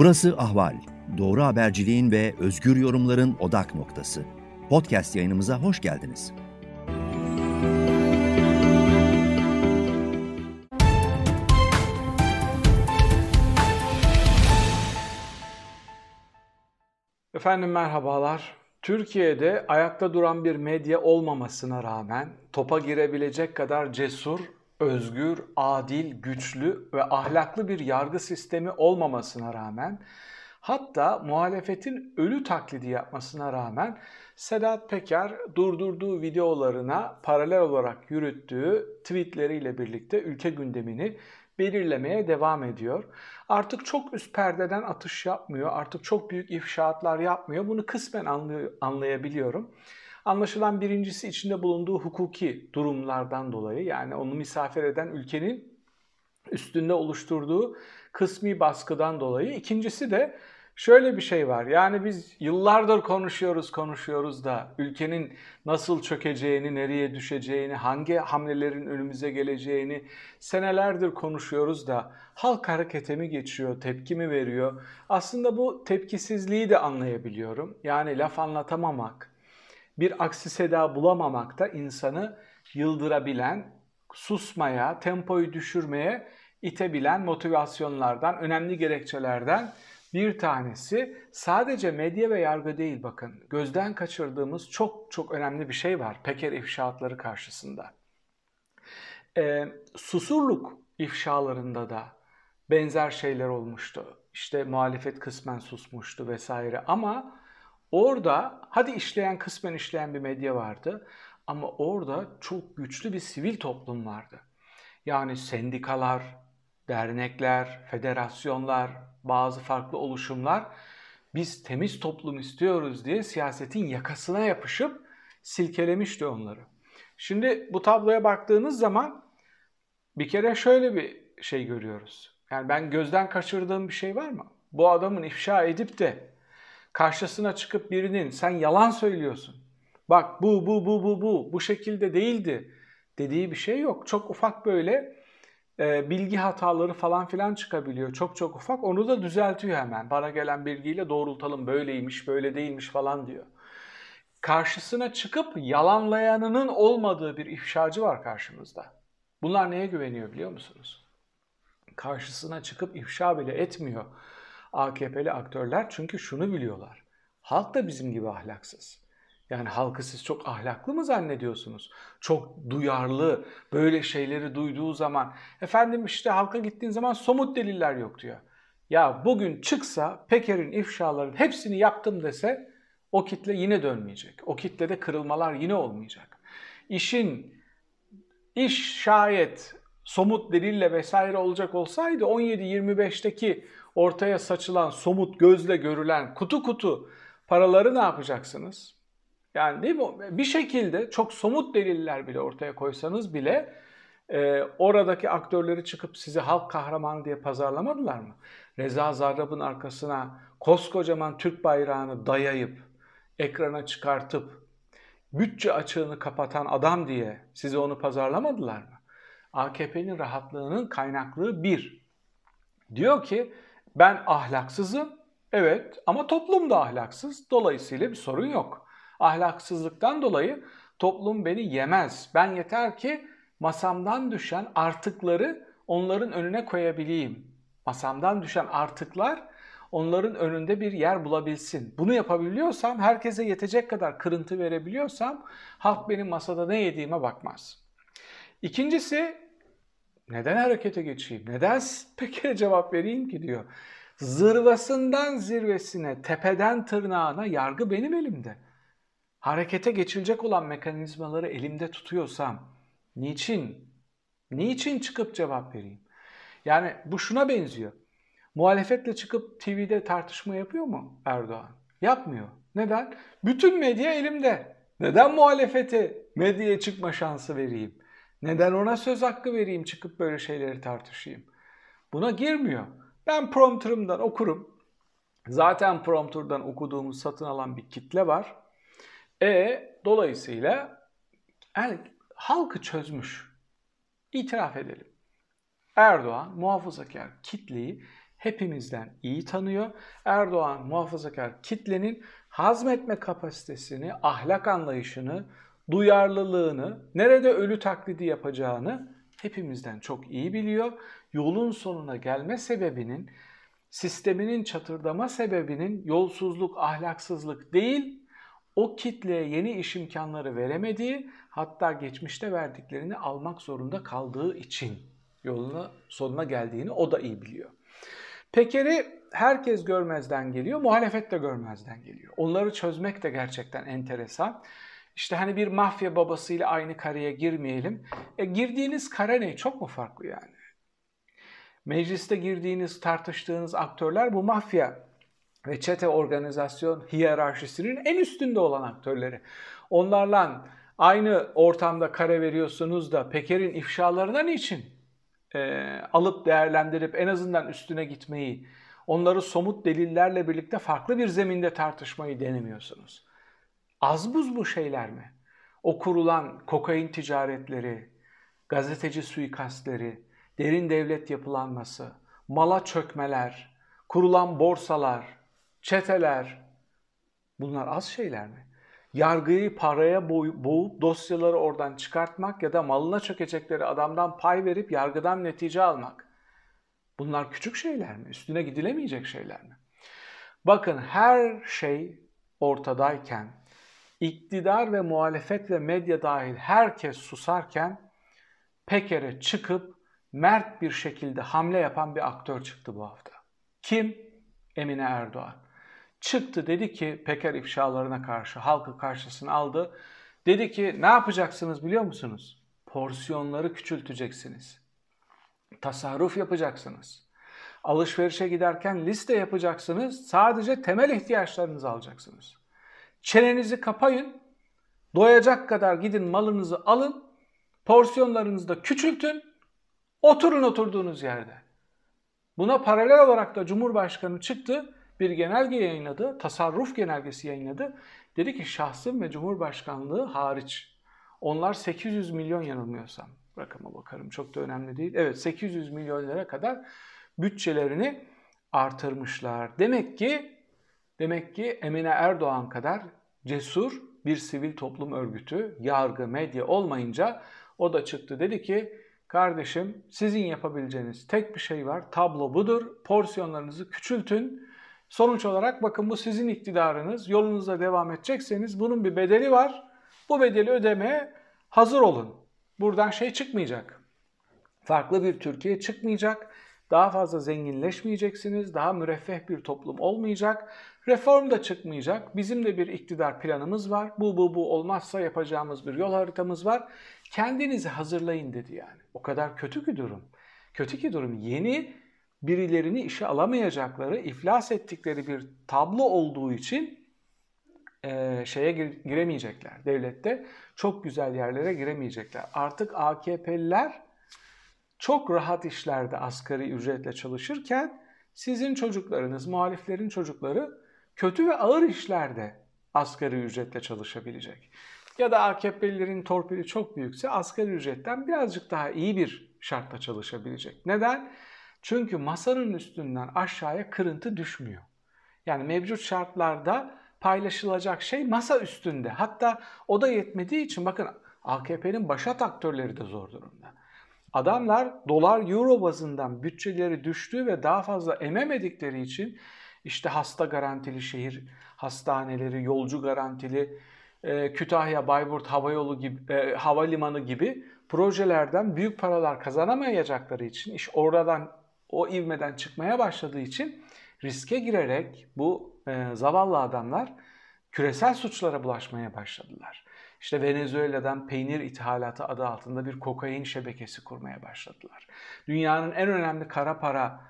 Burası Ahval. Doğru haberciliğin ve özgür yorumların odak noktası. Podcast yayınımıza hoş geldiniz. Efendim merhabalar. Türkiye'de ayakta duran bir medya olmamasına rağmen topa girebilecek kadar cesur, özgür, adil, güçlü ve ahlaklı bir yargı sistemi olmamasına rağmen hatta muhalefetin ölü taklidi yapmasına rağmen Sedat Peker durdurduğu videolarına paralel olarak yürüttüğü tweetleriyle birlikte ülke gündemini belirlemeye devam ediyor. Artık çok üst perdeden atış yapmıyor, artık çok büyük ifşaatlar yapmıyor. Bunu kısmen anlayabiliyorum. Anlaşılan birincisi içinde bulunduğu hukuki durumlardan dolayı yani onu misafir eden ülkenin üstünde oluşturduğu kısmi baskıdan dolayı. İkincisi de şöyle bir şey var. Yani biz yıllardır konuşuyoruz konuşuyoruz da ülkenin nasıl çökeceğini, nereye düşeceğini, hangi hamlelerin önümüze geleceğini senelerdir konuşuyoruz da halk harekete mi geçiyor, tepki mi veriyor? Aslında bu tepkisizliği de anlayabiliyorum. Yani laf anlatamamak, bir aksi seda bulamamak da insanı yıldırabilen, susmaya, tempoyu düşürmeye itebilen motivasyonlardan, önemli gerekçelerden bir tanesi sadece medya ve yargı değil bakın. Gözden kaçırdığımız çok çok önemli bir şey var Peker ifşaatları karşısında. E, susurluk ifşalarında da benzer şeyler olmuştu. İşte muhalefet kısmen susmuştu vesaire ama orada hadi işleyen kısmen işleyen bir medya vardı ama orada çok güçlü bir sivil toplum vardı. Yani sendikalar, dernekler, federasyonlar, bazı farklı oluşumlar biz temiz toplum istiyoruz diye siyasetin yakasına yapışıp silkelemişti onları. Şimdi bu tabloya baktığınız zaman bir kere şöyle bir şey görüyoruz. Yani ben gözden kaçırdığım bir şey var mı? Bu adamın ifşa edip de karşısına çıkıp birinin sen yalan söylüyorsun. Bak bu bu bu bu bu bu şekilde değildi dediği bir şey yok. Çok ufak böyle e, bilgi hataları falan filan çıkabiliyor. Çok çok ufak. Onu da düzeltiyor hemen. Bana gelen bilgiyle doğrultalım böyleymiş, böyle değilmiş falan diyor. Karşısına çıkıp yalanlayanının olmadığı bir ifşacı var karşımızda. Bunlar neye güveniyor biliyor musunuz? Karşısına çıkıp ifşa bile etmiyor AKP'li aktörler çünkü şunu biliyorlar. Halk da bizim gibi ahlaksız. Yani halkı siz çok ahlaklı mı zannediyorsunuz? Çok duyarlı, böyle şeyleri duyduğu zaman efendim işte halka gittiğin zaman somut deliller yok diyor. Ya bugün çıksa Peker'in ifşaların hepsini yaptım dese o kitle yine dönmeyecek. O kitlede kırılmalar yine olmayacak. İşin iş şayet somut delille vesaire olacak olsaydı 17-25'teki ortaya saçılan somut gözle görülen kutu kutu paraları ne yapacaksınız? Yani değil mi? Bir şekilde çok somut deliller bile ortaya koysanız bile e, oradaki aktörleri çıkıp sizi halk kahramanı diye pazarlamadılar mı? Reza Zarrab'ın arkasına koskocaman Türk bayrağını dayayıp, ekrana çıkartıp, bütçe açığını kapatan adam diye size onu pazarlamadılar mı? AKP'nin rahatlığının kaynaklığı bir. Diyor ki ben ahlaksızım, evet ama toplum da ahlaksız, dolayısıyla bir sorun yok ahlaksızlıktan dolayı toplum beni yemez. Ben yeter ki masamdan düşen artıkları onların önüne koyabileyim. Masamdan düşen artıklar onların önünde bir yer bulabilsin. Bunu yapabiliyorsam, herkese yetecek kadar kırıntı verebiliyorsam halk benim masada ne yediğime bakmaz. İkincisi neden harekete geçeyim? Neden peki cevap vereyim ki diyor. Zırvasından zirvesine, tepeden tırnağına yargı benim elimde harekete geçilecek olan mekanizmaları elimde tutuyorsam niçin, niçin çıkıp cevap vereyim? Yani bu şuna benziyor. Muhalefetle çıkıp TV'de tartışma yapıyor mu Erdoğan? Yapmıyor. Neden? Bütün medya elimde. Neden muhalefete medyaya çıkma şansı vereyim? Neden ona söz hakkı vereyim çıkıp böyle şeyleri tartışayım? Buna girmiyor. Ben prompterımdan okurum. Zaten prompterdan okuduğumuz satın alan bir kitle var. E dolayısıyla yani halkı çözmüş. İtiraf edelim. Erdoğan muhafazakar kitleyi hepimizden iyi tanıyor. Erdoğan muhafazakar kitlenin hazmetme kapasitesini, ahlak anlayışını, duyarlılığını, nerede ölü taklidi yapacağını hepimizden çok iyi biliyor. Yolun sonuna gelme sebebinin, sisteminin çatırdama sebebinin yolsuzluk, ahlaksızlık değil, o kitleye yeni iş imkanları veremediği, hatta geçmişte verdiklerini almak zorunda kaldığı için yoluna sonuna geldiğini o da iyi biliyor. Peker'i herkes görmezden geliyor, muhalefet de görmezden geliyor. Onları çözmek de gerçekten enteresan. İşte hani bir mafya babasıyla aynı kareye girmeyelim. E girdiğiniz kare ne? Çok mu farklı yani? Mecliste girdiğiniz, tartıştığınız aktörler bu mafya ve çete organizasyon hiyerarşisinin en üstünde olan aktörleri. Onlarla aynı ortamda kare veriyorsunuz da Peker'in ifşalarına niçin e, alıp değerlendirip en azından üstüne gitmeyi, onları somut delillerle birlikte farklı bir zeminde tartışmayı denemiyorsunuz. Az buz bu şeyler mi? O kurulan kokain ticaretleri, gazeteci suikastleri, derin devlet yapılanması, mala çökmeler, kurulan borsalar, çeteler bunlar az şeyler mi? Yargıyı paraya boğup dosyaları oradan çıkartmak ya da malına çökecekleri adamdan pay verip yargıdan netice almak. Bunlar küçük şeyler mi? Üstüne gidilemeyecek şeyler mi? Bakın her şey ortadayken iktidar ve muhalefet ve medya dahil herkes susarken Peker'e çıkıp mert bir şekilde hamle yapan bir aktör çıktı bu hafta. Kim? Emine Erdoğan. Çıktı dedi ki Peker ifşalarına karşı halkı karşısına aldı. Dedi ki ne yapacaksınız biliyor musunuz? Porsiyonları küçülteceksiniz. Tasarruf yapacaksınız. Alışverişe giderken liste yapacaksınız. Sadece temel ihtiyaçlarınızı alacaksınız. Çenenizi kapayın. Doyacak kadar gidin malınızı alın. Porsiyonlarınızı da küçültün. Oturun oturduğunuz yerde. Buna paralel olarak da Cumhurbaşkanı çıktı. Bir genelge yayınladı. Tasarruf genelgesi yayınladı. Dedi ki şahsım ve Cumhurbaşkanlığı hariç. Onlar 800 milyon yanılmıyorsam. Rakama bakarım çok da önemli değil. Evet 800 milyon lira kadar bütçelerini artırmışlar. Demek ki Demek ki Emine Erdoğan kadar cesur bir sivil toplum örgütü, yargı, medya olmayınca o da çıktı dedi ki kardeşim sizin yapabileceğiniz tek bir şey var. Tablo budur. Porsiyonlarınızı küçültün. Sonuç olarak bakın bu sizin iktidarınız. Yolunuza devam edecekseniz bunun bir bedeli var. Bu bedeli ödemeye hazır olun. Buradan şey çıkmayacak. Farklı bir Türkiye çıkmayacak. Daha fazla zenginleşmeyeceksiniz. Daha müreffeh bir toplum olmayacak. Reform da çıkmayacak. Bizim de bir iktidar planımız var. Bu bu bu olmazsa yapacağımız bir yol haritamız var. Kendinizi hazırlayın dedi yani. O kadar kötü ki durum. Kötü ki durum. Yeni birilerini işe alamayacakları, iflas ettikleri bir tablo olduğu için e, şeye gir, giremeyecekler. Devlette çok güzel yerlere giremeyecekler. Artık AKP'liler çok rahat işlerde asgari ücretle çalışırken sizin çocuklarınız, muhaliflerin çocukları kötü ve ağır işlerde asgari ücretle çalışabilecek. Ya da AKP'lilerin torpili çok büyükse asgari ücretten birazcık daha iyi bir şartla çalışabilecek. Neden? Çünkü masanın üstünden aşağıya kırıntı düşmüyor. Yani mevcut şartlarda paylaşılacak şey masa üstünde. Hatta o da yetmediği için bakın AKP'nin başat aktörleri de zor durumda. Adamlar dolar euro bazından bütçeleri düştüğü ve daha fazla ememedikleri için işte hasta garantili şehir hastaneleri, yolcu garantili, e, Kütahya, Bayburt Havayolu gibi, e, havalimanı gibi projelerden büyük paralar kazanamayacakları için, iş oradan o ivmeden çıkmaya başladığı için riske girerek bu e, zavallı adamlar küresel suçlara bulaşmaya başladılar. İşte Venezuela'dan peynir ithalatı adı altında bir kokain şebekesi kurmaya başladılar. Dünyanın en önemli kara para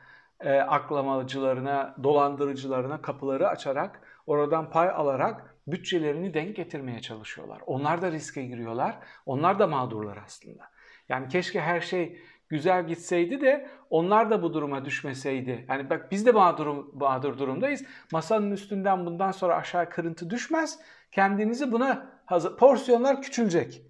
e, aklamacılarına, dolandırıcılarına kapıları açarak, oradan pay alarak bütçelerini denk getirmeye çalışıyorlar. Onlar da riske giriyorlar. Onlar da mağdurlar aslında. Yani keşke her şey güzel gitseydi de onlar da bu duruma düşmeseydi. Yani bak biz de mağdur, mağdur durumdayız. Masanın üstünden bundan sonra aşağı kırıntı düşmez. Kendinizi buna hazır. Porsiyonlar küçülecek.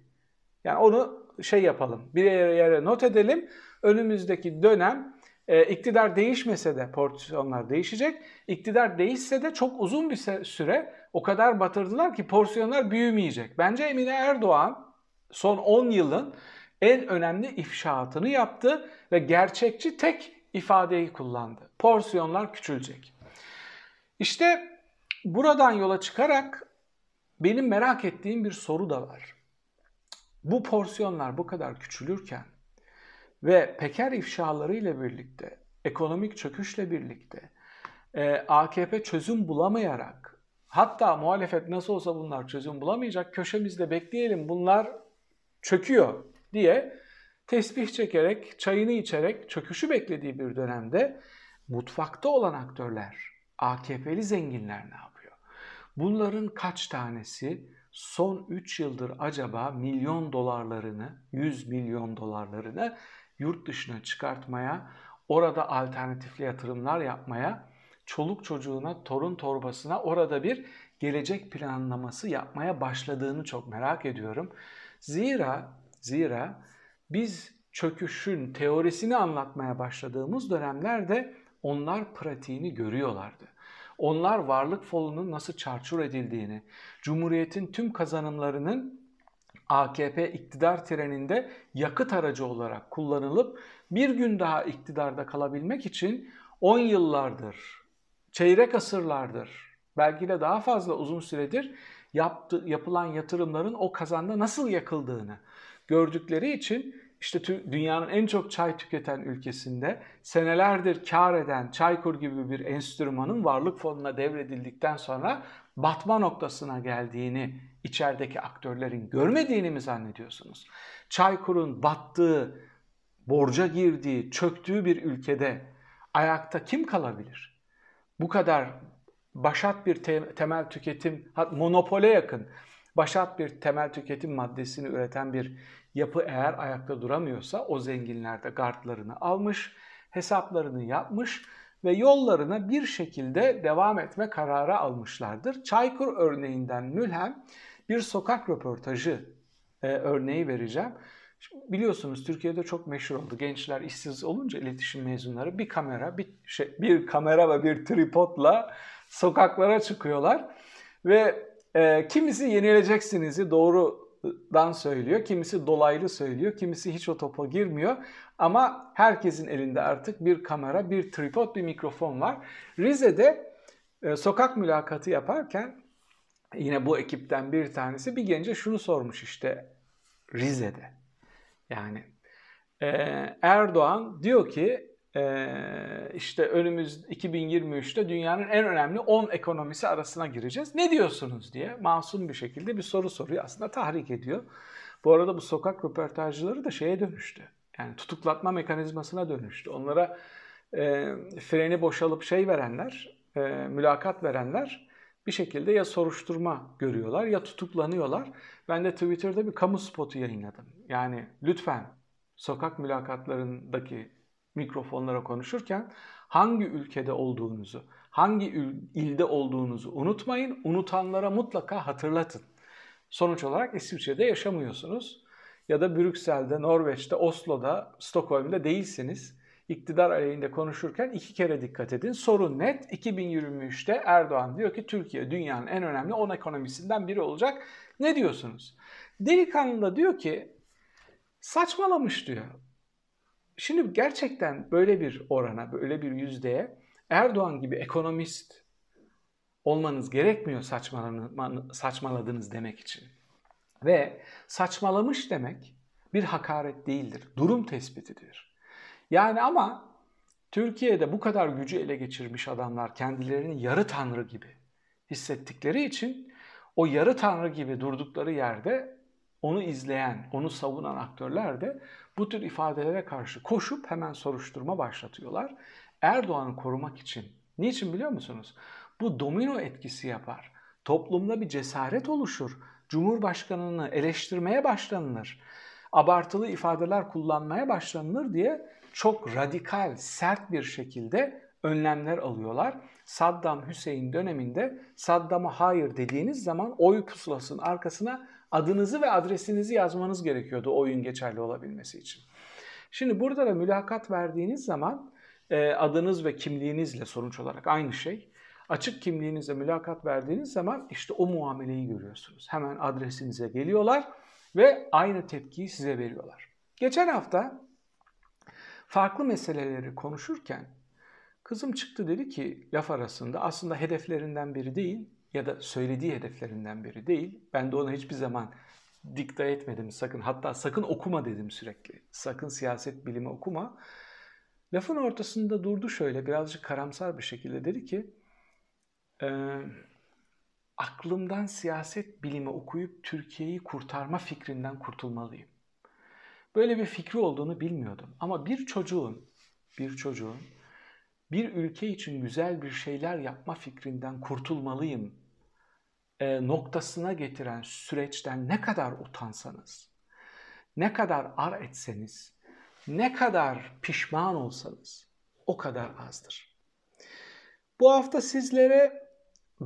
Yani onu şey yapalım. Bir yere, yere not edelim. Önümüzdeki dönem E, iktidar değişmese de porsiyonlar değişecek. İktidar değişse de çok uzun bir süre o kadar batırdılar ki porsiyonlar büyümeyecek. Bence Emine Erdoğan son 10 yılın en önemli ifşaatını yaptı ve gerçekçi tek ifadeyi kullandı. Porsiyonlar küçülecek. İşte buradan yola çıkarak benim merak ettiğim bir soru da var. Bu porsiyonlar bu kadar küçülürken ve Peker ifşaları ile birlikte, ekonomik çöküşle birlikte e, AKP çözüm bulamayarak hatta muhalefet nasıl olsa bunlar çözüm bulamayacak köşemizde bekleyelim bunlar çöküyor diye tesbih çekerek, çayını içerek çöküşü beklediği bir dönemde mutfakta olan aktörler, AKP'li zenginler ne yapıyor? Bunların kaç tanesi son 3 yıldır acaba milyon dolarlarını, 100 milyon dolarlarını yurt dışına çıkartmaya, orada alternatifli yatırımlar yapmaya, çoluk çocuğuna, torun torbasına orada bir gelecek planlaması yapmaya başladığını çok merak ediyorum. Zira zira biz çöküşün teorisini anlatmaya başladığımız dönemlerde onlar pratiğini görüyorlardı. Onlar varlık fonunun nasıl çarçur edildiğini, Cumhuriyet'in tüm kazanımlarının AKP iktidar treninde yakıt aracı olarak kullanılıp bir gün daha iktidarda kalabilmek için 10 yıllardır, çeyrek asırlardır, belki de daha fazla uzun süredir yaptı, yapılan yatırımların o kazanda nasıl yakıldığını gördükleri için işte dünyanın en çok çay tüketen ülkesinde senelerdir kar eden Çaykur gibi bir enstrümanın varlık fonuna devredildikten sonra batma noktasına geldiğini içerideki aktörlerin görmediğini mi zannediyorsunuz? Çaykur'un battığı, borca girdiği, çöktüğü bir ülkede ayakta kim kalabilir? Bu kadar başat bir te- temel tüketim, monopole yakın başat bir temel tüketim maddesini üreten bir yapı eğer ayakta duramıyorsa o zenginler de gardlarını almış, hesaplarını yapmış ve yollarına bir şekilde devam etme kararı almışlardır. Çaykur örneğinden mülhem bir sokak röportajı e, örneği vereceğim. Şimdi biliyorsunuz Türkiye'de çok meşhur oldu. Gençler işsiz olunca iletişim mezunları bir kamera, bir şey, bir kamera ve bir tripodla sokaklara çıkıyorlar ve e, kimisi yenileceksiniz'i doğrudan söylüyor, kimisi dolaylı söylüyor, kimisi hiç o topa girmiyor. Ama herkesin elinde artık bir kamera, bir tripod, bir mikrofon var. Rize'de e, sokak mülakatı yaparken yine bu ekipten bir tanesi bir gence şunu sormuş işte Rize'de. Yani e, Erdoğan diyor ki işte önümüz 2023'te dünyanın en önemli 10 ekonomisi arasına gireceğiz. Ne diyorsunuz diye masum bir şekilde bir soru soruyor. Aslında tahrik ediyor. Bu arada bu sokak röportajcıları da şeye dönüştü. Yani tutuklatma mekanizmasına dönüştü. Onlara e, freni boşalıp şey verenler, e, mülakat verenler bir şekilde ya soruşturma görüyorlar ya tutuklanıyorlar. Ben de Twitter'da bir kamu spotu yayınladım. Yani lütfen sokak mülakatlarındaki mikrofonlara konuşurken hangi ülkede olduğunuzu, hangi ilde olduğunuzu unutmayın. Unutanlara mutlaka hatırlatın. Sonuç olarak İsviçre'de yaşamıyorsunuz ya da Brüksel'de, Norveç'te, Oslo'da, Stockholm'da değilsiniz. İktidar aleyhinde konuşurken iki kere dikkat edin. Sorun net. 2023'te Erdoğan diyor ki Türkiye dünyanın en önemli 10 ekonomisinden biri olacak. Ne diyorsunuz? Delikanlı da diyor ki saçmalamış diyor. Şimdi gerçekten böyle bir orana, böyle bir yüzdeye Erdoğan gibi ekonomist olmanız gerekmiyor saçmaladınız demek için. Ve saçmalamış demek bir hakaret değildir. Durum tespitidir. Yani ama Türkiye'de bu kadar gücü ele geçirmiş adamlar kendilerini yarı tanrı gibi hissettikleri için o yarı tanrı gibi durdukları yerde onu izleyen, onu savunan aktörler de bu tür ifadelere karşı koşup hemen soruşturma başlatıyorlar. Erdoğan'ı korumak için. Niçin biliyor musunuz? Bu domino etkisi yapar. Toplumda bir cesaret oluşur. Cumhurbaşkanını eleştirmeye başlanılır. Abartılı ifadeler kullanmaya başlanılır diye çok radikal, sert bir şekilde önlemler alıyorlar. Saddam Hüseyin döneminde Saddam'a hayır dediğiniz zaman oy pusulasının arkasına adınızı ve adresinizi yazmanız gerekiyordu oyun geçerli olabilmesi için. Şimdi burada da mülakat verdiğiniz zaman e, adınız ve kimliğinizle sonuç olarak aynı şey. Açık kimliğinizle mülakat verdiğiniz zaman işte o muameleyi görüyorsunuz. Hemen adresinize geliyorlar ve aynı tepkiyi size veriyorlar. Geçen hafta farklı meseleleri konuşurken kızım çıktı dedi ki laf arasında aslında hedeflerinden biri değil ya da söylediği hedeflerinden biri değil. Ben de ona hiçbir zaman dikta etmedim sakın. Hatta sakın okuma dedim sürekli. Sakın siyaset bilimi okuma. Lafın ortasında durdu şöyle birazcık karamsar bir şekilde dedi ki e, aklımdan siyaset bilimi okuyup Türkiye'yi kurtarma fikrinden kurtulmalıyım. Böyle bir fikri olduğunu bilmiyordum. Ama bir çocuğun, bir çocuğun bir ülke için güzel bir şeyler yapma fikrinden kurtulmalıyım e, noktasına getiren süreçten ne kadar utansanız, ne kadar ar etseniz, ne kadar pişman olsanız o kadar azdır. Bu hafta sizlere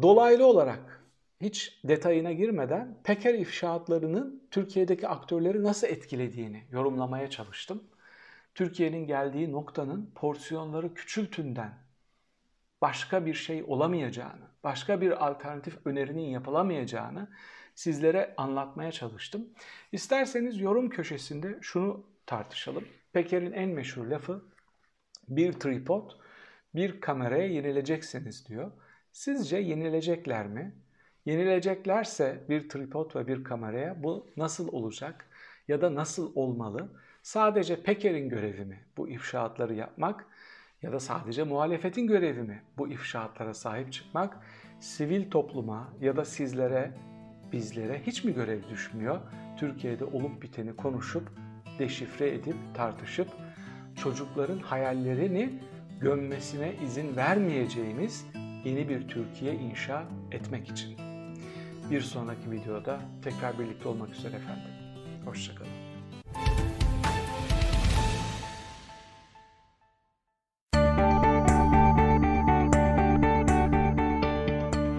dolaylı olarak hiç detayına girmeden Peker ifşaatlarının Türkiye'deki aktörleri nasıl etkilediğini yorumlamaya çalıştım. Türkiye'nin geldiği noktanın porsiyonları küçültünden başka bir şey olamayacağını, başka bir alternatif önerinin yapılamayacağını sizlere anlatmaya çalıştım. İsterseniz yorum köşesinde şunu tartışalım. Peker'in en meşhur lafı bir tripod, bir kameraya yenileceksiniz diyor. Sizce yenilecekler mi? Yenileceklerse bir tripod ve bir kameraya bu nasıl olacak ya da nasıl olmalı? Sadece Peker'in görevi mi bu ifşaatları yapmak ya da sadece muhalefetin görevi mi bu ifşaatlara sahip çıkmak? Sivil topluma ya da sizlere, bizlere hiç mi görev düşmüyor? Türkiye'de olup biteni konuşup, deşifre edip, tartışıp çocukların hayallerini gömmesine izin vermeyeceğimiz yeni bir Türkiye inşa etmek için. Bir sonraki videoda tekrar birlikte olmak üzere efendim. Hoşçakalın.